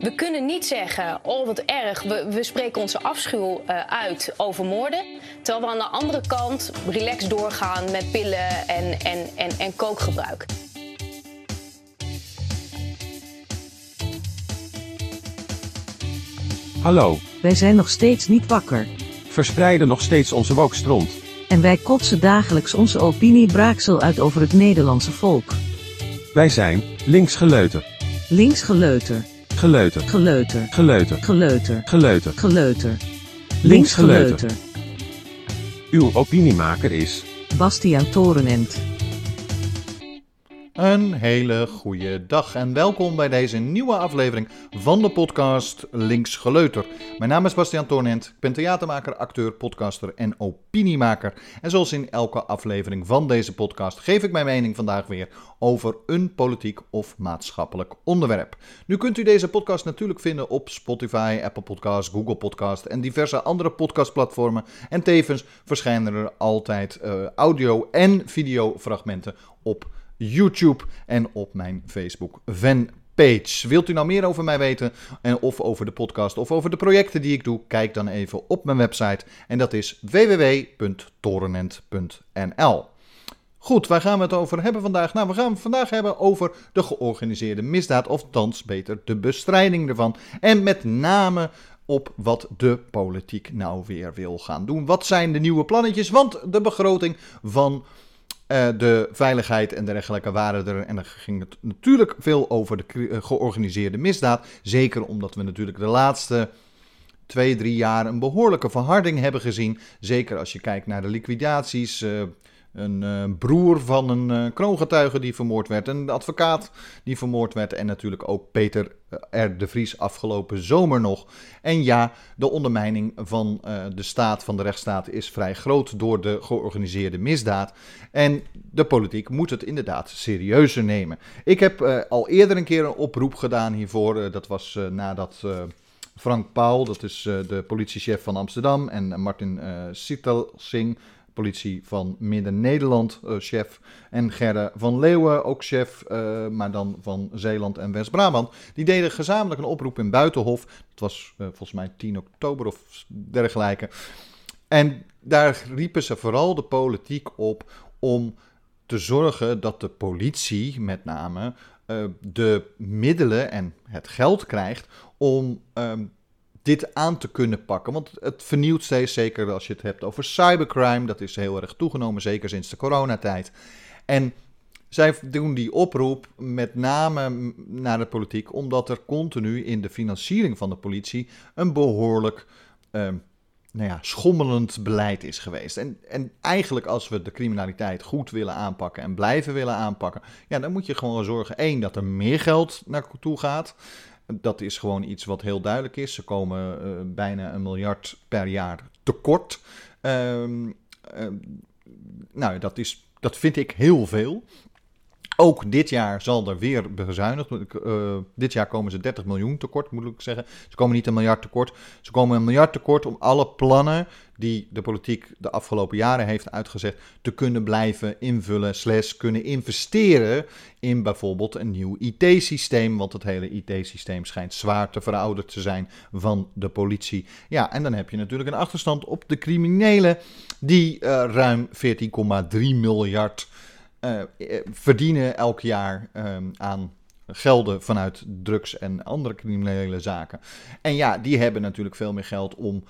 We kunnen niet zeggen, oh wat erg, we, we spreken onze afschuw uh, uit over moorden. Terwijl we aan de andere kant relaxed doorgaan met pillen en, en, en, en kookgebruik. Hallo. Wij zijn nog steeds niet wakker. Verspreiden nog steeds onze wokstront. En wij kotsen dagelijks onze opiniebraaksel uit over het Nederlandse volk. Wij zijn linksgeleuter. Linksgeleuter. Geleuter. Geleuter. Geleuter. Geleuter. Geleuter. Geleuter. Linksgeleuter. Uw opiniemaker is Bastiaan Torenent. Een hele goede dag en welkom bij deze nieuwe aflevering van de podcast Links Geleuter. Mijn naam is Bastiaan Toornent, ik ben theatermaker, acteur, podcaster en opiniemaker. En zoals in elke aflevering van deze podcast geef ik mijn mening vandaag weer over een politiek of maatschappelijk onderwerp. Nu kunt u deze podcast natuurlijk vinden op Spotify, Apple Podcasts, Google Podcasts en diverse andere podcastplatformen. En tevens verschijnen er altijd uh, audio- en videofragmenten op YouTube en op mijn Facebook fanpage. Wilt u nou meer over mij weten, en of over de podcast of over de projecten die ik doe? Kijk dan even op mijn website en dat is www.torenent.nl. Goed, waar gaan we het over hebben vandaag? Nou, we gaan het vandaag hebben over de georganiseerde misdaad, of thans beter de bestrijding ervan. En met name op wat de politiek nou weer wil gaan doen. Wat zijn de nieuwe plannetjes? Want de begroting van uh, de veiligheid en dergelijke waren er. En dan ging het natuurlijk veel over de eh, georganiseerde misdaad. Zeker omdat we natuurlijk de laatste twee, drie jaar een behoorlijke verharding hebben gezien. Zeker als je kijkt naar de liquidaties. Uh, een uh, broer van een uh, kroongetuige die vermoord werd. Een advocaat die vermoord werd. En natuurlijk ook Peter R. de Vries afgelopen zomer nog. En ja, de ondermijning van de staat, van de rechtsstaat, is vrij groot door de georganiseerde misdaad. En de politiek moet het inderdaad serieuzer nemen. Ik heb al eerder een keer een oproep gedaan hiervoor. dat was nadat. Frank Paul, dat is de politiechef van Amsterdam, en Martin Sittelsing, politie van Midden-Nederland, uh, chef. En Gerre van Leeuwen, ook chef, uh, maar dan van Zeeland en West-Brabant. Die deden gezamenlijk een oproep in Buitenhof. Dat was uh, volgens mij 10 oktober of dergelijke. En daar riepen ze vooral de politiek op om te zorgen dat de politie met name de middelen en het geld krijgt om um, dit aan te kunnen pakken. Want het vernieuwt steeds, zeker als je het hebt over cybercrime. Dat is heel erg toegenomen, zeker sinds de coronatijd. En zij doen die oproep met name naar de politiek, omdat er continu in de financiering van de politie een behoorlijk uh, nou ja, schommelend beleid is geweest. En, en eigenlijk als we de criminaliteit goed willen aanpakken en blijven willen aanpakken, ja, dan moet je gewoon zorgen, één, dat er meer geld naartoe gaat. Dat is gewoon iets wat heel duidelijk is. Ze komen uh, bijna een miljard per jaar tekort. Um, uh, nou, dat, is, dat vind ik heel veel. Ook dit jaar zal er weer bezuinigd. Uh, dit jaar komen ze 30 miljoen tekort, moet ik zeggen. Ze komen niet een miljard tekort. Ze komen een miljard tekort om alle plannen die de politiek de afgelopen jaren heeft uitgezet, te kunnen blijven invullen, slash kunnen investeren in bijvoorbeeld een nieuw IT-systeem, want het hele IT-systeem schijnt zwaar te verouderd te zijn van de politie. Ja, en dan heb je natuurlijk een achterstand op de criminelen, die uh, ruim 14,3 miljard uh, verdienen elk jaar um, aan gelden vanuit drugs en andere criminele zaken. En ja, die hebben natuurlijk veel meer geld om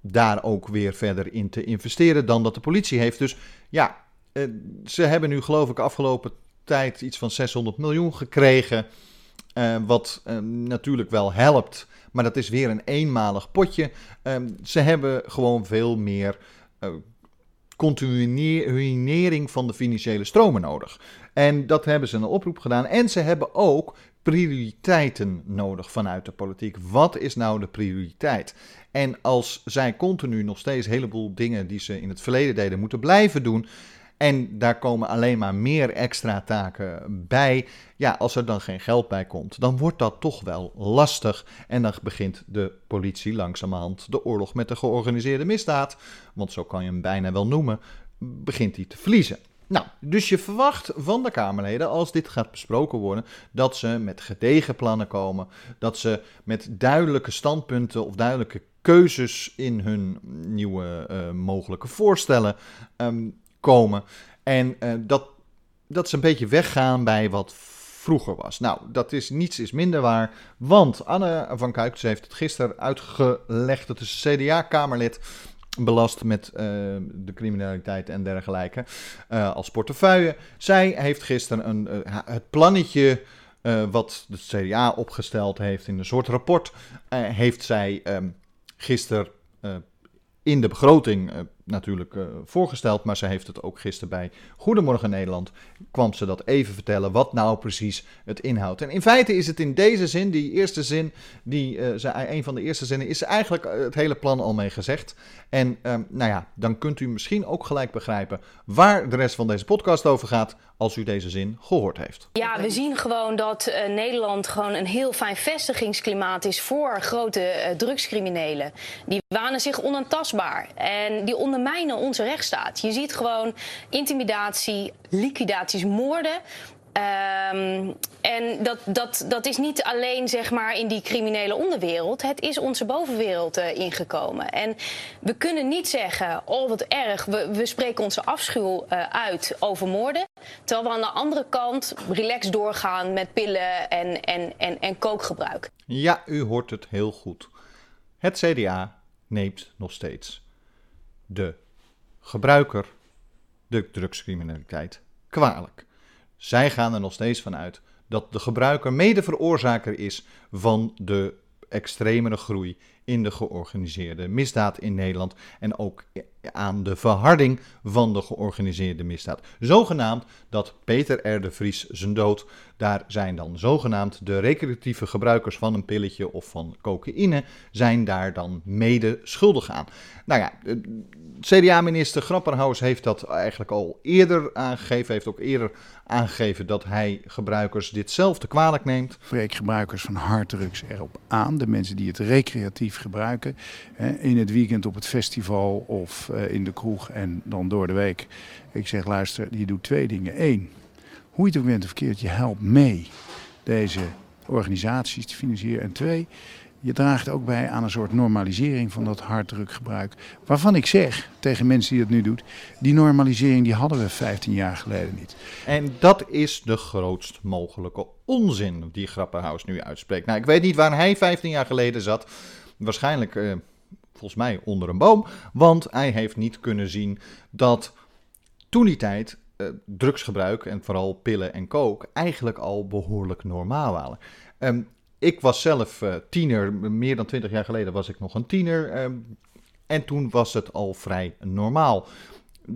daar ook weer verder in te investeren dan dat de politie heeft. Dus ja, uh, ze hebben nu geloof ik afgelopen tijd iets van 600 miljoen gekregen. Wat uh, natuurlijk wel helpt, maar dat is weer een eenmalig potje. ze hebben gewoon veel meer continuering van de financiële stromen nodig. En dat hebben ze een oproep gedaan. En ze hebben ook prioriteiten nodig vanuit de politiek. Wat is nou de prioriteit? En als zij continu nog steeds een heleboel dingen die ze in het verleden deden moeten blijven doen. En daar komen alleen maar meer extra taken bij. Ja, als er dan geen geld bij komt, dan wordt dat toch wel lastig. En dan begint de politie langzamerhand de oorlog met de georganiseerde misdaad. Want zo kan je hem bijna wel noemen. Begint hij te verliezen. Nou, dus je verwacht van de Kamerleden, als dit gaat besproken worden, dat ze met gedegen plannen komen. Dat ze met duidelijke standpunten of duidelijke keuzes in hun nieuwe uh, mogelijke voorstellen um, komen. En uh, dat, dat ze een beetje weggaan bij wat vroeger was. Nou, dat is niets is minder waar, want Anne van Kuik heeft het gisteren uitgelegd. Het is CDA-Kamerlid belast met uh, de criminaliteit en dergelijke uh, als portefeuille. Zij heeft gisteren een, het plannetje wat de CDA opgesteld heeft in een soort rapport, heeft zij um, gisteren in de begroting natuurlijk uh, voorgesteld, maar ze heeft het ook gisteren bij Goedemorgen Nederland. kwam ze dat even vertellen wat nou precies het inhoudt. En in feite is het in deze zin, die eerste zin, die, uh, ze, een van de eerste zinnen, is eigenlijk het hele plan al mee gezegd. En um, nou ja, dan kunt u misschien ook gelijk begrijpen waar de rest van deze podcast over gaat als u deze zin gehoord heeft. Ja, we zien gewoon dat Nederland gewoon een heel fijn vestigingsklimaat is voor grote drugscriminelen. Die wanen zich onaantastbaar en die ondermijnen onze rechtsstaat. Je ziet gewoon intimidatie, liquidaties, moorden. Um, en dat, dat, dat is niet alleen zeg maar, in die criminele onderwereld. Het is onze bovenwereld uh, ingekomen. En we kunnen niet zeggen, oh wat erg, we, we spreken onze afschuw uh, uit over moorden. Terwijl we aan de andere kant relaxed doorgaan met pillen en, en, en, en kookgebruik. Ja, u hoort het heel goed. Het CDA neemt nog steeds de gebruiker, de drugscriminaliteit, kwalijk. Zij gaan er nog steeds van uit dat de gebruiker mede veroorzaker is van de extremere groei in de georganiseerde misdaad in Nederland en ook aan de verharding van de georganiseerde misdaad. Zogenaamd dat Peter R. de Vries zijn dood, daar zijn dan zogenaamd de recreatieve gebruikers van een pilletje of van cocaïne, zijn daar dan mede schuldig aan. Nou ja, CDA-minister Grapperhaus heeft dat eigenlijk al eerder aangegeven, heeft ook eerder aangegeven dat hij gebruikers ditzelfde kwalijk neemt. Spreek gebruikers van harddrugs erop aan, de mensen die het recreatief gebruiken, in het weekend op het festival of in de kroeg en dan door de week. Ik zeg, luister, je doet twee dingen. Eén, hoe je het ook bent of verkeerd, je helpt mee deze organisaties te financieren. En twee, je draagt ook bij aan een soort normalisering van dat harddrukgebruik. Waarvan ik zeg tegen mensen die dat nu doen, die normalisering die hadden we 15 jaar geleden niet. En dat is de grootst mogelijke onzin die Grappenhaus nu uitspreekt. Nou, ik weet niet waar hij 15 jaar geleden zat. Waarschijnlijk, uh, volgens mij, onder een boom. Want hij heeft niet kunnen zien dat toen die tijd uh, drugsgebruik en vooral pillen en kook eigenlijk al behoorlijk normaal waren. Um, ik was zelf uh, tiener, meer dan twintig jaar geleden was ik nog een tiener. Um, en toen was het al vrij normaal.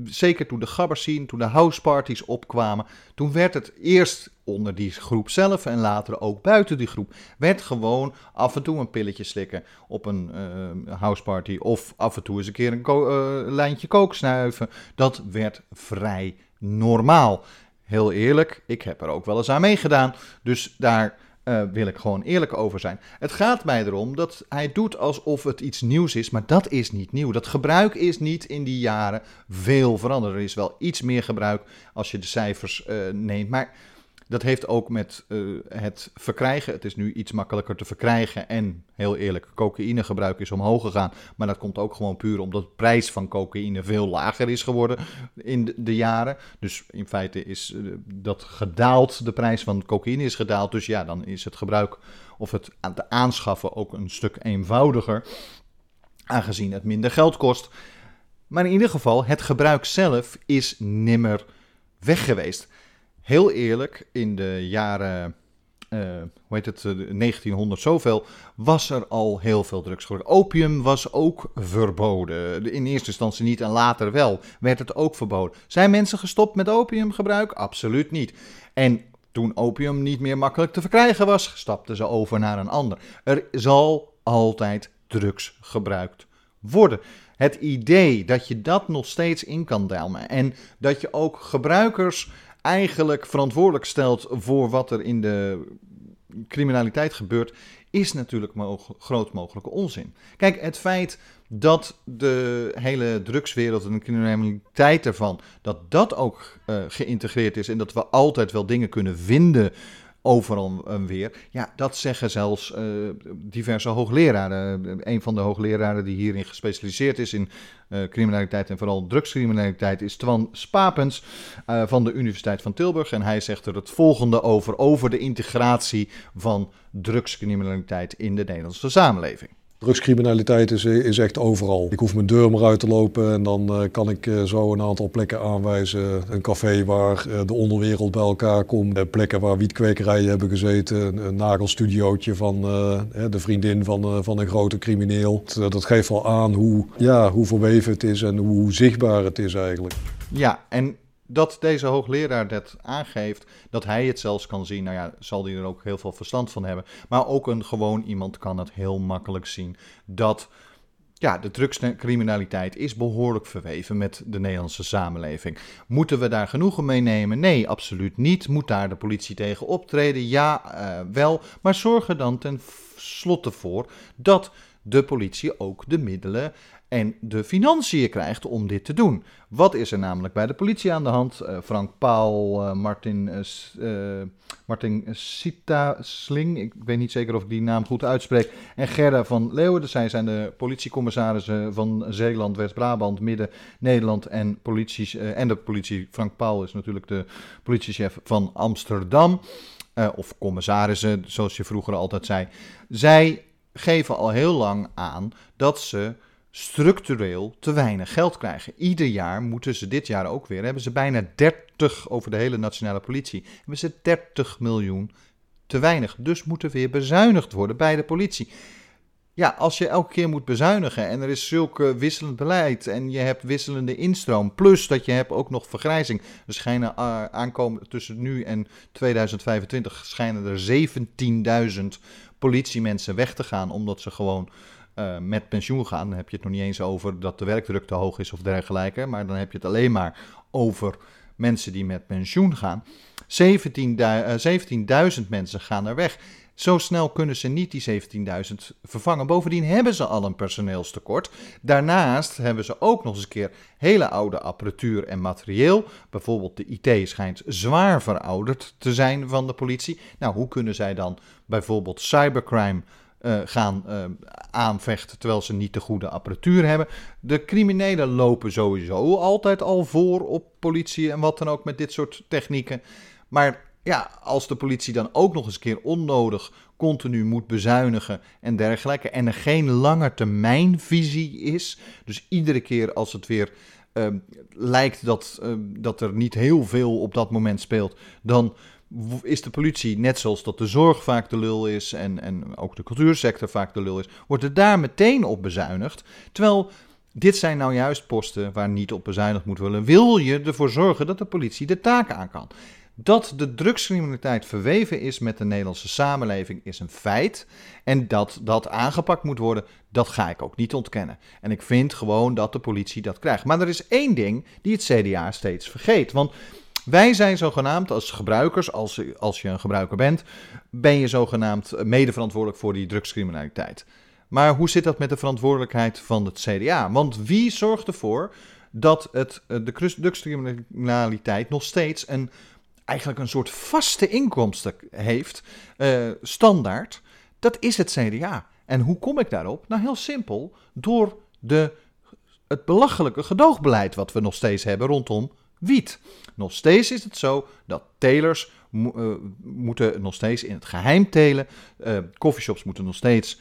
Zeker toen de gabbers zien, toen de houseparties opkwamen. Toen werd het eerst onder die groep zelf en later ook buiten die groep. Werd gewoon af en toe een pilletje slikken op een uh, houseparty. Of af en toe eens een keer een uh, lijntje kook snuiven. Dat werd vrij normaal. Heel eerlijk, ik heb er ook wel eens aan meegedaan. Dus daar uh, wil ik gewoon eerlijk over zijn. Het gaat mij erom dat hij doet alsof het iets nieuws is, maar dat is niet nieuw. Dat gebruik is niet in die jaren veel veranderd. Er is wel iets meer gebruik als je de cijfers neemt, maar dat heeft ook met uh, het verkrijgen. Het is nu iets makkelijker te verkrijgen. En heel eerlijk, cocaïnegebruik is omhoog gegaan. Maar dat komt ook gewoon puur omdat de prijs van cocaïne veel lager is geworden in de, jaren. Dus in feite is uh, dat gedaald. De prijs van cocaïne is gedaald. Dus ja, dan is het gebruik of het aanschaffen ook een stuk eenvoudiger. Aangezien het minder geld kost. Maar in ieder geval, het gebruik zelf is nimmer weg geweest heel eerlijk, in de jaren, uh, hoe heet het, 1900 eh, zoveel, was er al heel veel drugsgebruik. Opium was ook verboden. In eerste instantie niet en later wel, werd het ook verboden. Zijn mensen gestopt met opiumgebruik? Absoluut niet. En toen opium niet meer makkelijk te verkrijgen was, stapten ze over naar een ander. Er zal altijd drugs gebruikt worden. Het idee dat je dat nog steeds in kan delmen en dat je ook gebruikers eigenlijk verantwoordelijk stelt voor wat er in de criminaliteit gebeurt, is natuurlijk moge- groot mogelijke onzin. Kijk, het feit dat de hele drugswereld en de criminaliteit ervan, dat dat ook eh, geïntegreerd is en dat we altijd wel dingen kunnen vinden overal en weer. Ja, dat zeggen zelfs eh, diverse hoogleraren. Een van de hoogleraren die hierin gespecialiseerd is in eh, criminaliteit en vooral drugscriminaliteit is Twan Spapens eh, van de Universiteit van Tilburg. En hij zegt er het volgende over, over de integratie van drugscriminaliteit in de Nederlandse samenleving. Drugscriminaliteit is, is echt overal. Ik hoef mijn deur maar uit te lopen en dan eh, kan ik eh, zo een aantal plekken aanwijzen. Een café waar eh, de onderwereld bij elkaar komt. Plekken waar wietkwekerijen hebben gezeten. Een, nagelstudiootje van de vriendin van, van een grote crimineel. Dat, geeft wel aan hoe, ja, hoe verweven het is en hoe zichtbaar het is eigenlijk. Ja, en dat deze hoogleraar dat aangeeft, dat hij het zelfs kan zien, nou ja, zal hij er ook heel veel verstand van hebben. Maar ook een gewoon iemand kan het heel makkelijk zien dat ja, de drugscriminaliteit is behoorlijk verweven met de Nederlandse samenleving. Moeten we daar genoegen mee nemen? Nee, absoluut niet. Moet daar de politie tegen optreden? Ja, eh, wel. Maar zorg er dan ten slotte voor dat de politie ook de middelen en de financiën krijgt om dit te doen. Wat is er namelijk bij de politie aan de hand? Eh, Frank Paul, eh, Martin, eh, Martin Sita Sling, ik weet niet zeker of ik die naam goed uitspreek, en Gerda van Leeuwen. Zij zijn de politiecommissarissen van Zeeland, West-Brabant, Midden-Nederland en, polities, eh, en de politie. Frank Paul is natuurlijk de politiechef van Amsterdam. Of commissarissen, zoals je vroeger altijd zei. Zij geven al heel lang aan dat ze structureel te weinig geld krijgen. Ieder jaar moeten ze, dit jaar ook weer, hebben ze bijna 30 over de hele nationale politie, hebben ze 30 miljoen te weinig. Dus moet er weer bezuinigd worden bij de politie. Ja, als je elke keer moet bezuinigen en er is zulke wisselend beleid en je hebt wisselende instroom, plus dat je hebt ook nog vergrijzing. Er schijnen aankomen tussen nu en 2025 schijnen er 17.000 politiemensen weg te gaan omdat ze gewoon uh, met pensioen gaan. Dan heb je het nog niet eens over dat de werkdruk te hoog is of dergelijke, maar dan heb je het alleen maar over mensen die met pensioen gaan. 17.000 uh, mensen gaan er weg. Zo snel kunnen ze niet die 17.000 vervangen. Bovendien hebben ze al een personeelstekort. Daarnaast hebben ze ook nog eens een keer hele oude apparatuur en materieel. Bijvoorbeeld de IT schijnt zwaar verouderd te zijn van de politie. Nou, hoe kunnen zij dan bijvoorbeeld cybercrime uh, gaan uh, aanvechten terwijl ze niet de goede apparatuur hebben? De criminelen lopen sowieso altijd al voor op politie en wat dan ook met dit soort technieken. Maar ja, als de politie dan ook nog eens een keer onnodig continu moet bezuinigen en dergelijke. En er geen langetermijnvisie is. Dus iedere keer als het weer uh, lijkt dat, uh, dat er niet heel veel op dat moment speelt, dan is de politie, net zoals dat de zorg vaak de lul is en, en ook de cultuursector vaak de lul is, wordt er daar meteen op bezuinigd. Terwijl dit zijn nou juist posten waar niet op bezuinigd moet worden. Wil je ervoor zorgen dat de politie de taken aan kan? Dat de drugscriminaliteit verweven is met de Nederlandse samenleving is een feit. En dat dat aangepakt moet worden, dat ga ik ook niet ontkennen. En ik vind gewoon dat de politie dat krijgt. Maar er is één ding die het CDA steeds vergeet. Want wij zijn zogenaamd als gebruikers, als, als je een gebruiker bent, ben je zogenaamd medeverantwoordelijk voor die drugscriminaliteit. Maar hoe zit dat met de verantwoordelijkheid van het CDA? Want wie zorgt ervoor dat het, de drugscriminaliteit nog steeds een eigenlijk een soort vaste inkomsten heeft, uh, standaard, dat is het CDA. En hoe kom ik daarop? Nou, heel simpel, door de, het belachelijke gedoogbeleid wat we nog steeds hebben rondom wiet. Nog steeds is het zo dat telers uh, moeten nog steeds in het geheim telen. Uh, coffeeshops moeten nog steeds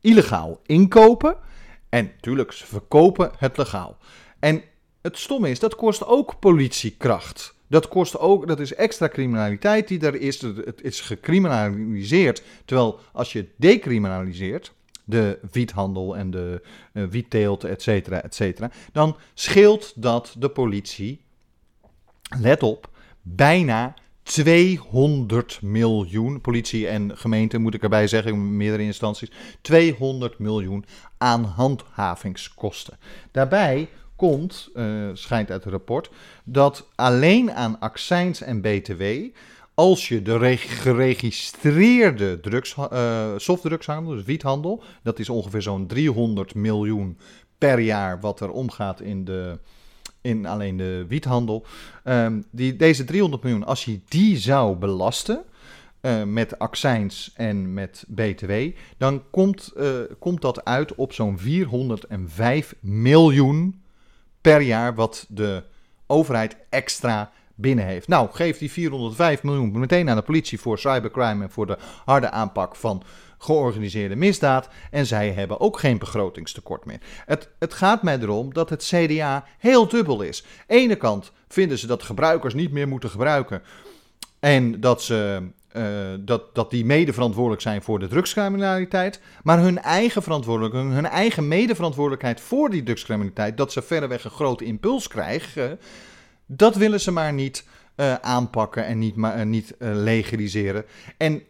illegaal inkopen. En natuurlijk, ze verkopen het legaal. En het stomme is, dat kost ook politiekracht. Dat kost ook, dat is extra criminaliteit die er is. Het is gecriminaliseerd. Terwijl als je decriminaliseert, de wiethandel en de uh, wietteelt, et cetera, et cetera, dan scheelt dat de politie, let op, bijna 200 miljoen, politie en gemeente moet ik erbij zeggen, meerdere instanties, 200 miljoen aan handhavingskosten. Daarbij komt, uh, schijnt uit het rapport, dat alleen aan accijns en btw als je de re- geregistreerde drugs, eh, softdrugshandel, dus wiethandel, dat is ongeveer zo'n 300 miljoen per jaar wat er omgaat in, de, in alleen de wiethandel. Ehm, die, deze 300 miljoen, als je die zou belasten, eh, met accijns en met BTW, dan komt, eh, komt dat uit op zo'n 405 miljoen per jaar wat de overheid extra binnen heeft. Nou, geef die 405 miljoen meteen aan de politie voor cybercrime en voor de harde aanpak van georganiseerde misdaad. En zij hebben ook geen begrotingstekort meer. Het, het gaat mij erom dat het CDA heel dubbel is. Ene kant vinden ze dat gebruikers niet meer moeten gebruiken. En dat ze eh, dat, dat die mede verantwoordelijk zijn voor de drugscriminaliteit. Maar hun eigen verantwoordelijkheid, hun eigen medeverantwoordelijkheid voor die drugscriminaliteit, dat ze verreweg een grote impuls krijgen, dat willen ze maar niet eh, aanpakken en niet, maar, eh, niet eh, legaliseren. En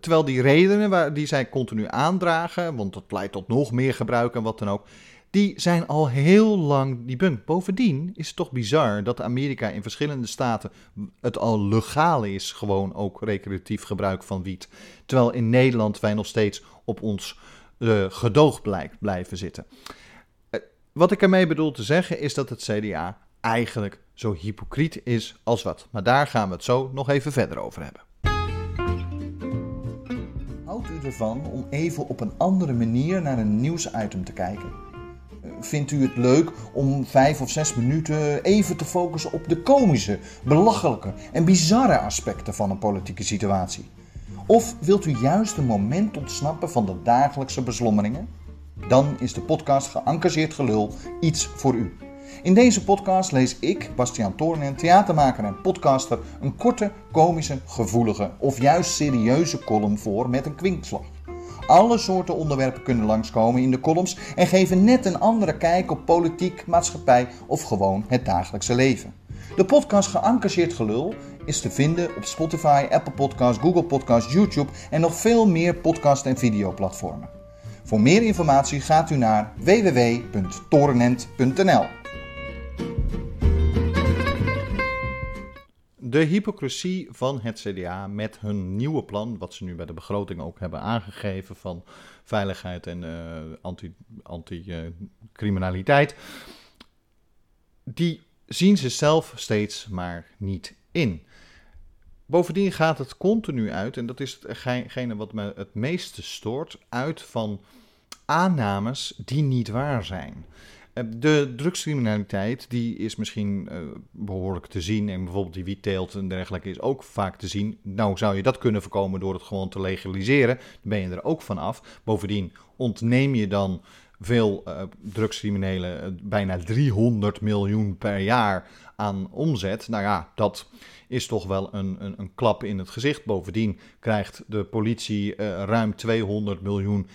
terwijl die redenen waar, die zij continu aandragen, want dat leidt tot nog meer gebruik en wat dan ook, die zijn al heel lang die punt. Bovendien is het toch bizar dat Amerika in verschillende staten het al legaal is, gewoon ook recreatief gebruik van wiet. Terwijl in Nederland wij nog steeds op ons eh, gedoog blij- blijven zitten. Wat ik ermee bedoel te zeggen is dat het CDA eigenlijk zo hypocriet is als wat. Maar daar gaan we het zo nog even verder over hebben. Houdt u ervan om even op een andere manier naar een nieuwsitem te kijken? Vindt u het leuk om vijf of zes minuten even te focussen op de komische, belachelijke en bizarre aspecten van een politieke situatie? Of wilt u juist een moment ontsnappen van de dagelijkse beslommeringen? Dan is de podcast Geëngageerd Gelul iets voor u. In deze podcast lees ik, Bastiaan Toornen, theatermaker en podcaster, een korte, komische, gevoelige of juist serieuze column voor met een kwinkslag. Alle soorten onderwerpen kunnen langskomen in de columns en geven net een andere kijk op politiek, maatschappij of gewoon het dagelijkse leven. De podcast Geëngageerd Gelul is te vinden op Spotify, Apple Podcasts, Google Podcasts, YouTube en nog veel meer podcast- en videoplatformen. Voor meer informatie gaat u naar www.torenent.nl. De hypocrisie van het CDA met hun nieuwe plan, wat ze nu bij de begroting ook hebben aangegeven van veiligheid en eh, anti- anti-criminaliteit, die zien ze zelf steeds maar niet in. Bovendien gaat het continu uit, en dat is hetgene wat me het meeste stoort, uit van aannames die niet waar zijn. Eh, De drugscriminaliteit die is misschien eh, behoorlijk te zien. En bijvoorbeeld die wietteelt en dergelijke is ook vaak te zien. Nou zou je dat kunnen voorkomen door het gewoon te legaliseren. Dan ben je er ook van af. Bovendien ontneem je dan veel eh, drugscriminelen bijna 300 miljoen per jaar aan omzet. Nou ja, dat is toch wel een, een, een klap in het gezicht. Bovendien krijgt de politie ruim 200 miljoen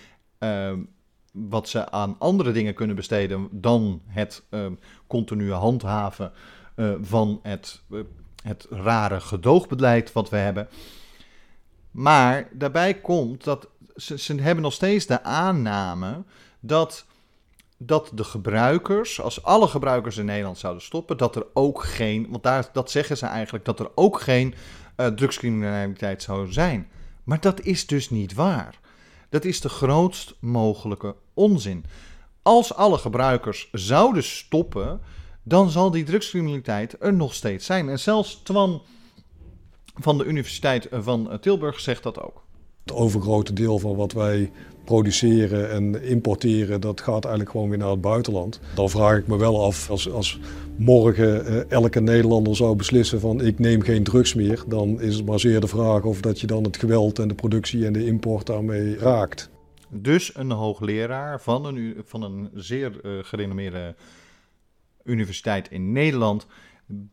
wat ze aan andere dingen kunnen besteden dan het eh, continue handhaven eh, van het, eh, het rare gedoogbeleid wat we hebben. Maar daarbij komt dat ze, ze hebben nog steeds de aanname dat, dat de gebruikers, als alle gebruikers in Nederland zouden stoppen, dat er ook geen, want daar, dat zeggen ze eigenlijk, dat er ook geen eh, drugscriminaliteit zou zijn. Maar dat is dus niet waar. Dat is de grootst mogelijke onzin. Als alle gebruikers zouden stoppen, dan zal die drugscriminaliteit er nog steeds zijn. En zelfs Twan van de Universiteit van Tilburg zegt dat ook. Het overgrote deel van wat wij produceren en importeren, dat gaat eigenlijk gewoon weer naar het buitenland. Dan vraag ik me wel af, als, als morgen eh, elke Nederlander zou beslissen van ik neem geen drugs meer, dan is het maar zeer de vraag of dat je dan het geweld en de productie en de import daarmee raakt. Dus een hoogleraar van een, van een zeer eh, gerenommeerde universiteit in Nederland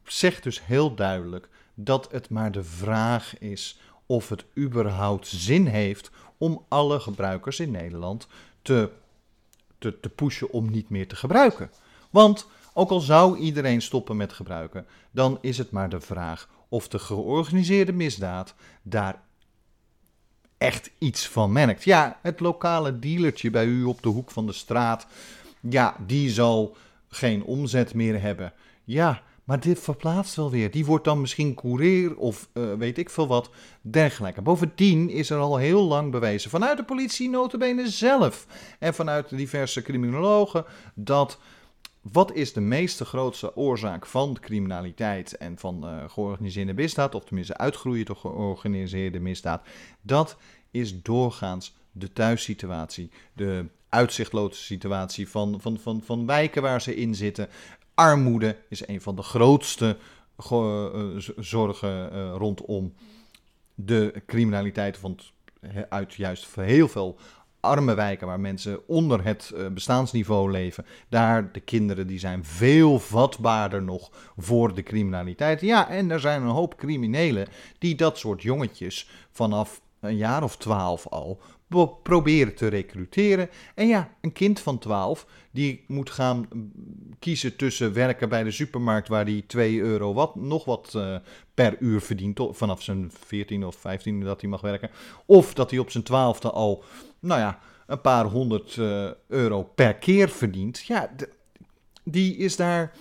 zegt dus heel duidelijk dat het maar de vraag is of het überhaupt zin heeft om alle gebruikers in Nederland te, te, te pushen om niet meer te gebruiken. Want ook al zou iedereen stoppen met gebruiken, dan is het maar de vraag of de georganiseerde misdaad daar echt iets van merkt. Ja, het lokale dealertje bij u op de hoek van de straat, ja, die zal geen omzet meer hebben. Ja, Maar dit verplaatst wel weer. Die wordt dan misschien courier of eh, weet ik veel wat dergelijke. Bovendien is er al heel lang bewezen vanuit de politie notabene zelf en vanuit diverse criminologen dat wat is de meeste grootste oorzaak van criminaliteit en van uh, georganiseerde misdaad, of tenminste uitgroeien tot georganiseerde misdaad? Dat is doorgaans de thuissituatie, de uitzichtloze situatie van, van, van, van wijken waar ze in zitten. Armoede is een van de grootste uh, zorgen uh, rondom de criminaliteit. Want uit juist heel veel arme wijken waar mensen onder het uh, bestaansniveau leven, daar de kinderen die zijn veel vatbaarder nog voor de criminaliteit. Ja, en er zijn een hoop criminelen die dat soort jongetjes vanaf een jaar of twaalf al proberen te recruteren. En ja, een kind van 12 die moet gaan kiezen tussen werken bij de supermarkt waar hij 2 euro wat, nog wat uh, per uur verdient, vanaf zijn 14 of 15 dat hij mag werken. Of dat hij op zijn twaalfde al, nou ja, een paar honderd uh, euro per keer verdient. Ja, die is daar.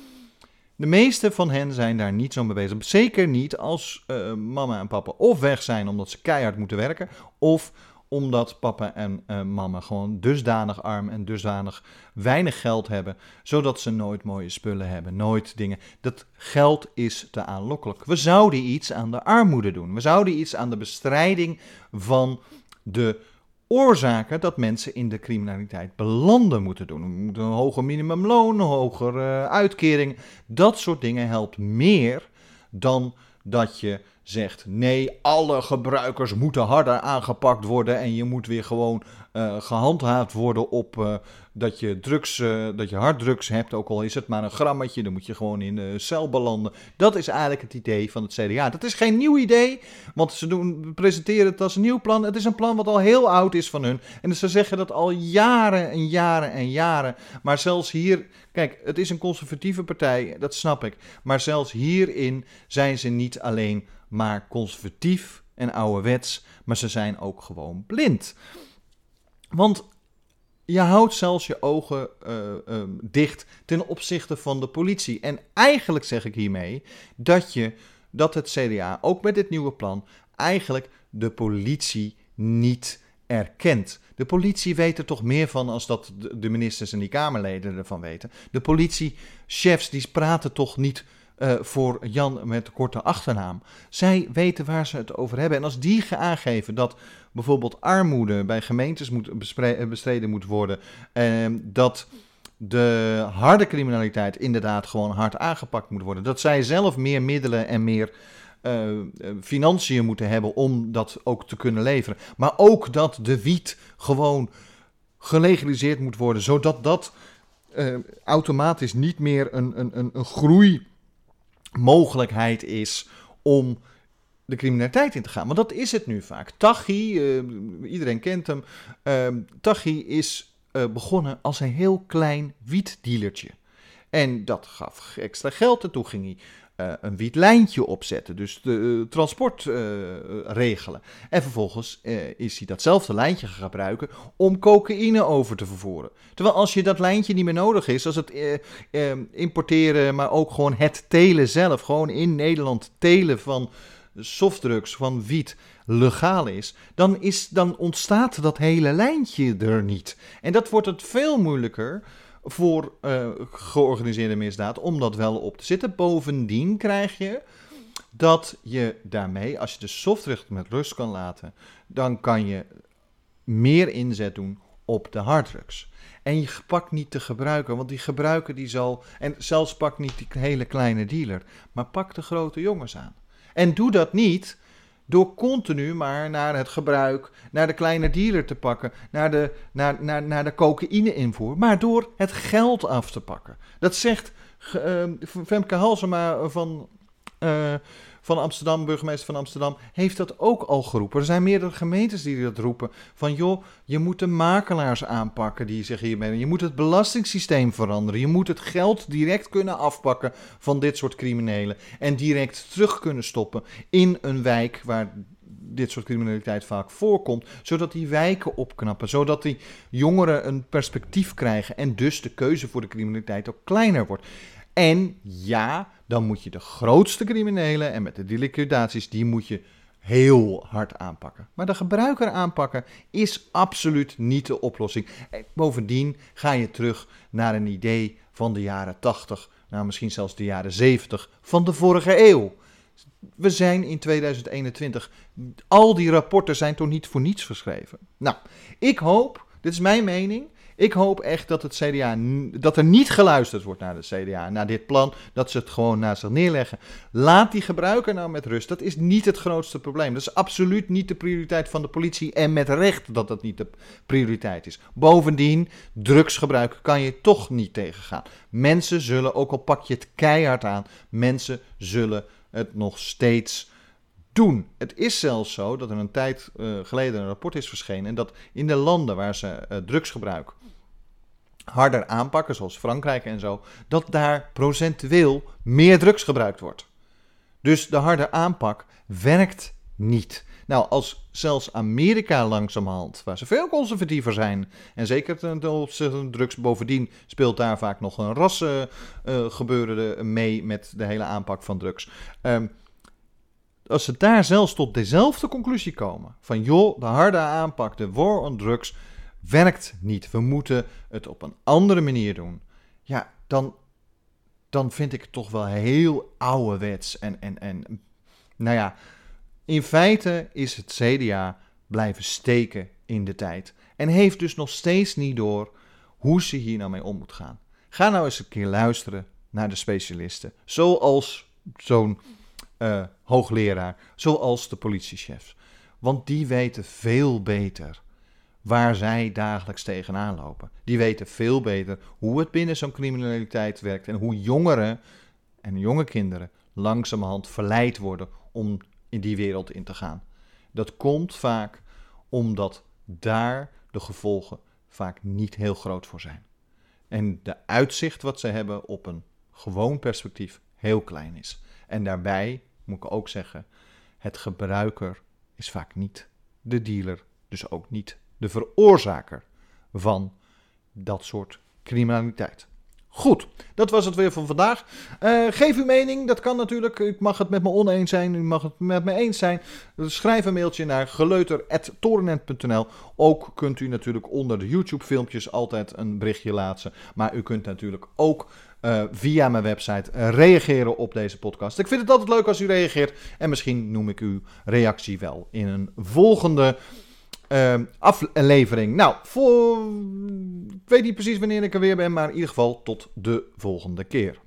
De meeste van hen zijn daar niet zo mee bezig. Zeker niet als uh, mama en papa of weg zijn omdat ze keihard moeten werken, of omdat papa en uh, mama gewoon dusdanig arm en dusdanig weinig geld hebben, zodat ze nooit mooie spullen hebben, nooit dingen. Dat geld is te aanlokkelijk. We zouden iets aan de armoede doen. We zouden iets aan de bestrijding van de oorzaken dat mensen in de criminaliteit belanden moeten doen. Een hoger minimumloon, een hogere uh, uitkering. Dat soort dingen helpt meer dan dat je zegt: nee, alle gebruikers moeten harder aangepakt worden en je moet weer gewoon uh, gehandhaafd worden op uh, dat je drugs, uh, dat je harddrugs hebt, ook al is het maar een grammetje, dan moet je gewoon in de cel belanden. Dat is eigenlijk het idee van het CDA. Dat is geen nieuw idee, want ze doen, presenteren het als een nieuw plan. Het is een plan wat al heel oud is van hun. En ze zeggen dat al jaren en jaren en jaren. Maar zelfs hier, kijk, het is een conservatieve partij, dat snap ik. Maar zelfs hierin zijn ze niet alleen maar conservatief en ouderwets, maar ze zijn ook gewoon blind. Want je houdt zelfs je ogen uh, uh, dicht ten opzichte van de politie. En eigenlijk zeg ik hiermee dat, je, dat het CDA, ook met dit nieuwe plan, eigenlijk de politie niet erkent. De politie weet er toch meer van als dat de ministers en die Kamerleden ervan weten. De politiechefs die praten toch niet uh, voor Jan met korte achternaam. Zij weten waar ze het over hebben. En als die aangeven dat bijvoorbeeld armoede bij gemeentes moet bestreden moet worden, uh, dat de harde criminaliteit inderdaad gewoon hard aangepakt moet worden, dat zij zelf meer middelen en meer uh, financiën moeten hebben om dat ook te kunnen leveren. Maar ook dat de wiet gewoon gelegaliseerd moet worden, zodat dat automatisch niet meer een, een, een, een groei mogelijkheid is om de criminaliteit in te gaan. Want dat is het nu vaak. Tachi, uh, iedereen kent hem. Uh, Tachi is uh, begonnen als een heel klein wietdealertje. En dat gaf extra geld en toen ging hij uh, een wit lijntje opzetten, dus de uh, transport uh, regelen. En vervolgens is hij datzelfde lijntje gaan gebruiken om cocaïne over te vervoeren. Terwijl als je dat lijntje niet meer nodig is, als het importeren, maar ook gewoon het telen zelf, gewoon in Nederland telen van softdrugs, van wiet, legaal is, dan, is, dan ontstaat dat hele lijntje er niet. En dat wordt het veel moeilijker voor uh, georganiseerde misdaad om dat wel op te zitten. Bovendien krijg je dat je daarmee, als je de software met rust kan laten, dan kan je meer inzet doen op de harddrugs. En je pakt niet de gebruiker, want die gebruiker die zal, en zelfs pak niet die hele kleine dealer, maar pak de grote jongens aan. En doe dat niet door continu maar naar het gebruik, naar de kleine dealer te pakken, naar de, naar, naar, naar de cocaïne-invoer, maar door het geld af te pakken. Dat zegt uh, Femke Halsema van, uh, van Amsterdam, burgemeester van Amsterdam, heeft dat ook al geroepen. Er zijn meerdere gemeentes die dat roepen. Van joh, je moet de makelaars aanpakken die zich hiermee... Je moet het belastingssysteem veranderen. Je moet het geld direct kunnen afpakken van dit soort criminelen. En direct terug kunnen stoppen in een wijk waar dit soort criminaliteit vaak voorkomt, zodat die wijken opknappen, zodat die jongeren een perspectief krijgen en dus de keuze voor de criminaliteit ook kleiner wordt. En ja, dan moet je de grootste criminelen en met de liquidaties, die moet je heel hard aanpakken. Maar de gebruiker aanpakken is absoluut niet de oplossing. En bovendien ga je terug naar een idee van de jaren 80, nou misschien zelfs de jaren 70 van de vorige eeuw. We zijn in 2021. Al die rapporten zijn toch niet voor niets geschreven. Nou, ik hoop, dit is mijn mening, ik hoop echt dat het CDA, dat er niet geluisterd wordt naar het CDA, naar dit plan, dat ze het gewoon naast zich neerleggen. Laat die gebruiker nou met rust. Dat is niet het grootste probleem. Dat is absoluut niet de prioriteit van de politie en met recht dat dat niet de prioriteit is. Bovendien, drugsgebruik kan je toch niet tegengaan. Mensen zullen, ook al pak je het keihard aan, mensen zullen het nog steeds doen. Het is zelfs zo dat er een tijd uh, geleden een rapport is verschenen en dat in de landen waar ze uh, drugsgebruik harder aanpakken, zoals Frankrijk en zo, dat daar procentueel meer drugs gebruikt wordt. Dus de harde aanpak werkt niet. Nou, als zelfs Amerika langzamerhand, waar ze veel conservatiever zijn, en zeker ten opzichte van drugs, bovendien speelt daar vaak nog een rassengebeuren uh, mee met de hele aanpak van drugs. Um, als ze daar zelfs tot dezelfde conclusie komen: van joh, de harde aanpak, de war on drugs, werkt niet. We moeten het op een andere manier doen. Ja, dan, dan vind ik het toch wel heel ouderwets. En, en, en nou ja, in feite is het CDA blijven steken in de tijd. En heeft dus nog steeds niet door hoe ze hier nou mee om moet gaan. Ga nou eens een keer luisteren naar de specialisten. Zoals zo'n uh, hoogleraar, zoals de politiechefs. Want die weten veel beter waar zij dagelijks tegenaan lopen. Die weten veel beter hoe het binnen zo'n criminaliteit werkt en hoe jongeren en jonge kinderen langzamerhand verleid worden om in die wereld in te gaan. Dat komt vaak omdat daar de gevolgen vaak niet heel groot voor zijn. En de uitzicht wat ze hebben op een gewoon perspectief heel klein is. En daarbij moet ik ook zeggen, het gebruiker is vaak niet de dealer, dus ook niet de veroorzaker van dat soort criminaliteit. Goed, dat was het weer van vandaag. Uh, geef uw mening, dat kan natuurlijk. U mag het met me oneens zijn, u mag het met me eens zijn. Schrijf een mailtje naar geleuter.torenent.nl. Ook kunt u natuurlijk onder de YouTube-filmpjes altijd een berichtje laten. Maar u kunt natuurlijk ook uh, via mijn website reageren op deze podcast. Ik vind het altijd leuk als u reageert. En misschien noem ik uw reactie wel in een volgende uh, aflevering. Nou, voor, ik weet niet precies wanneer ik er weer ben, maar in ieder geval tot de volgende keer.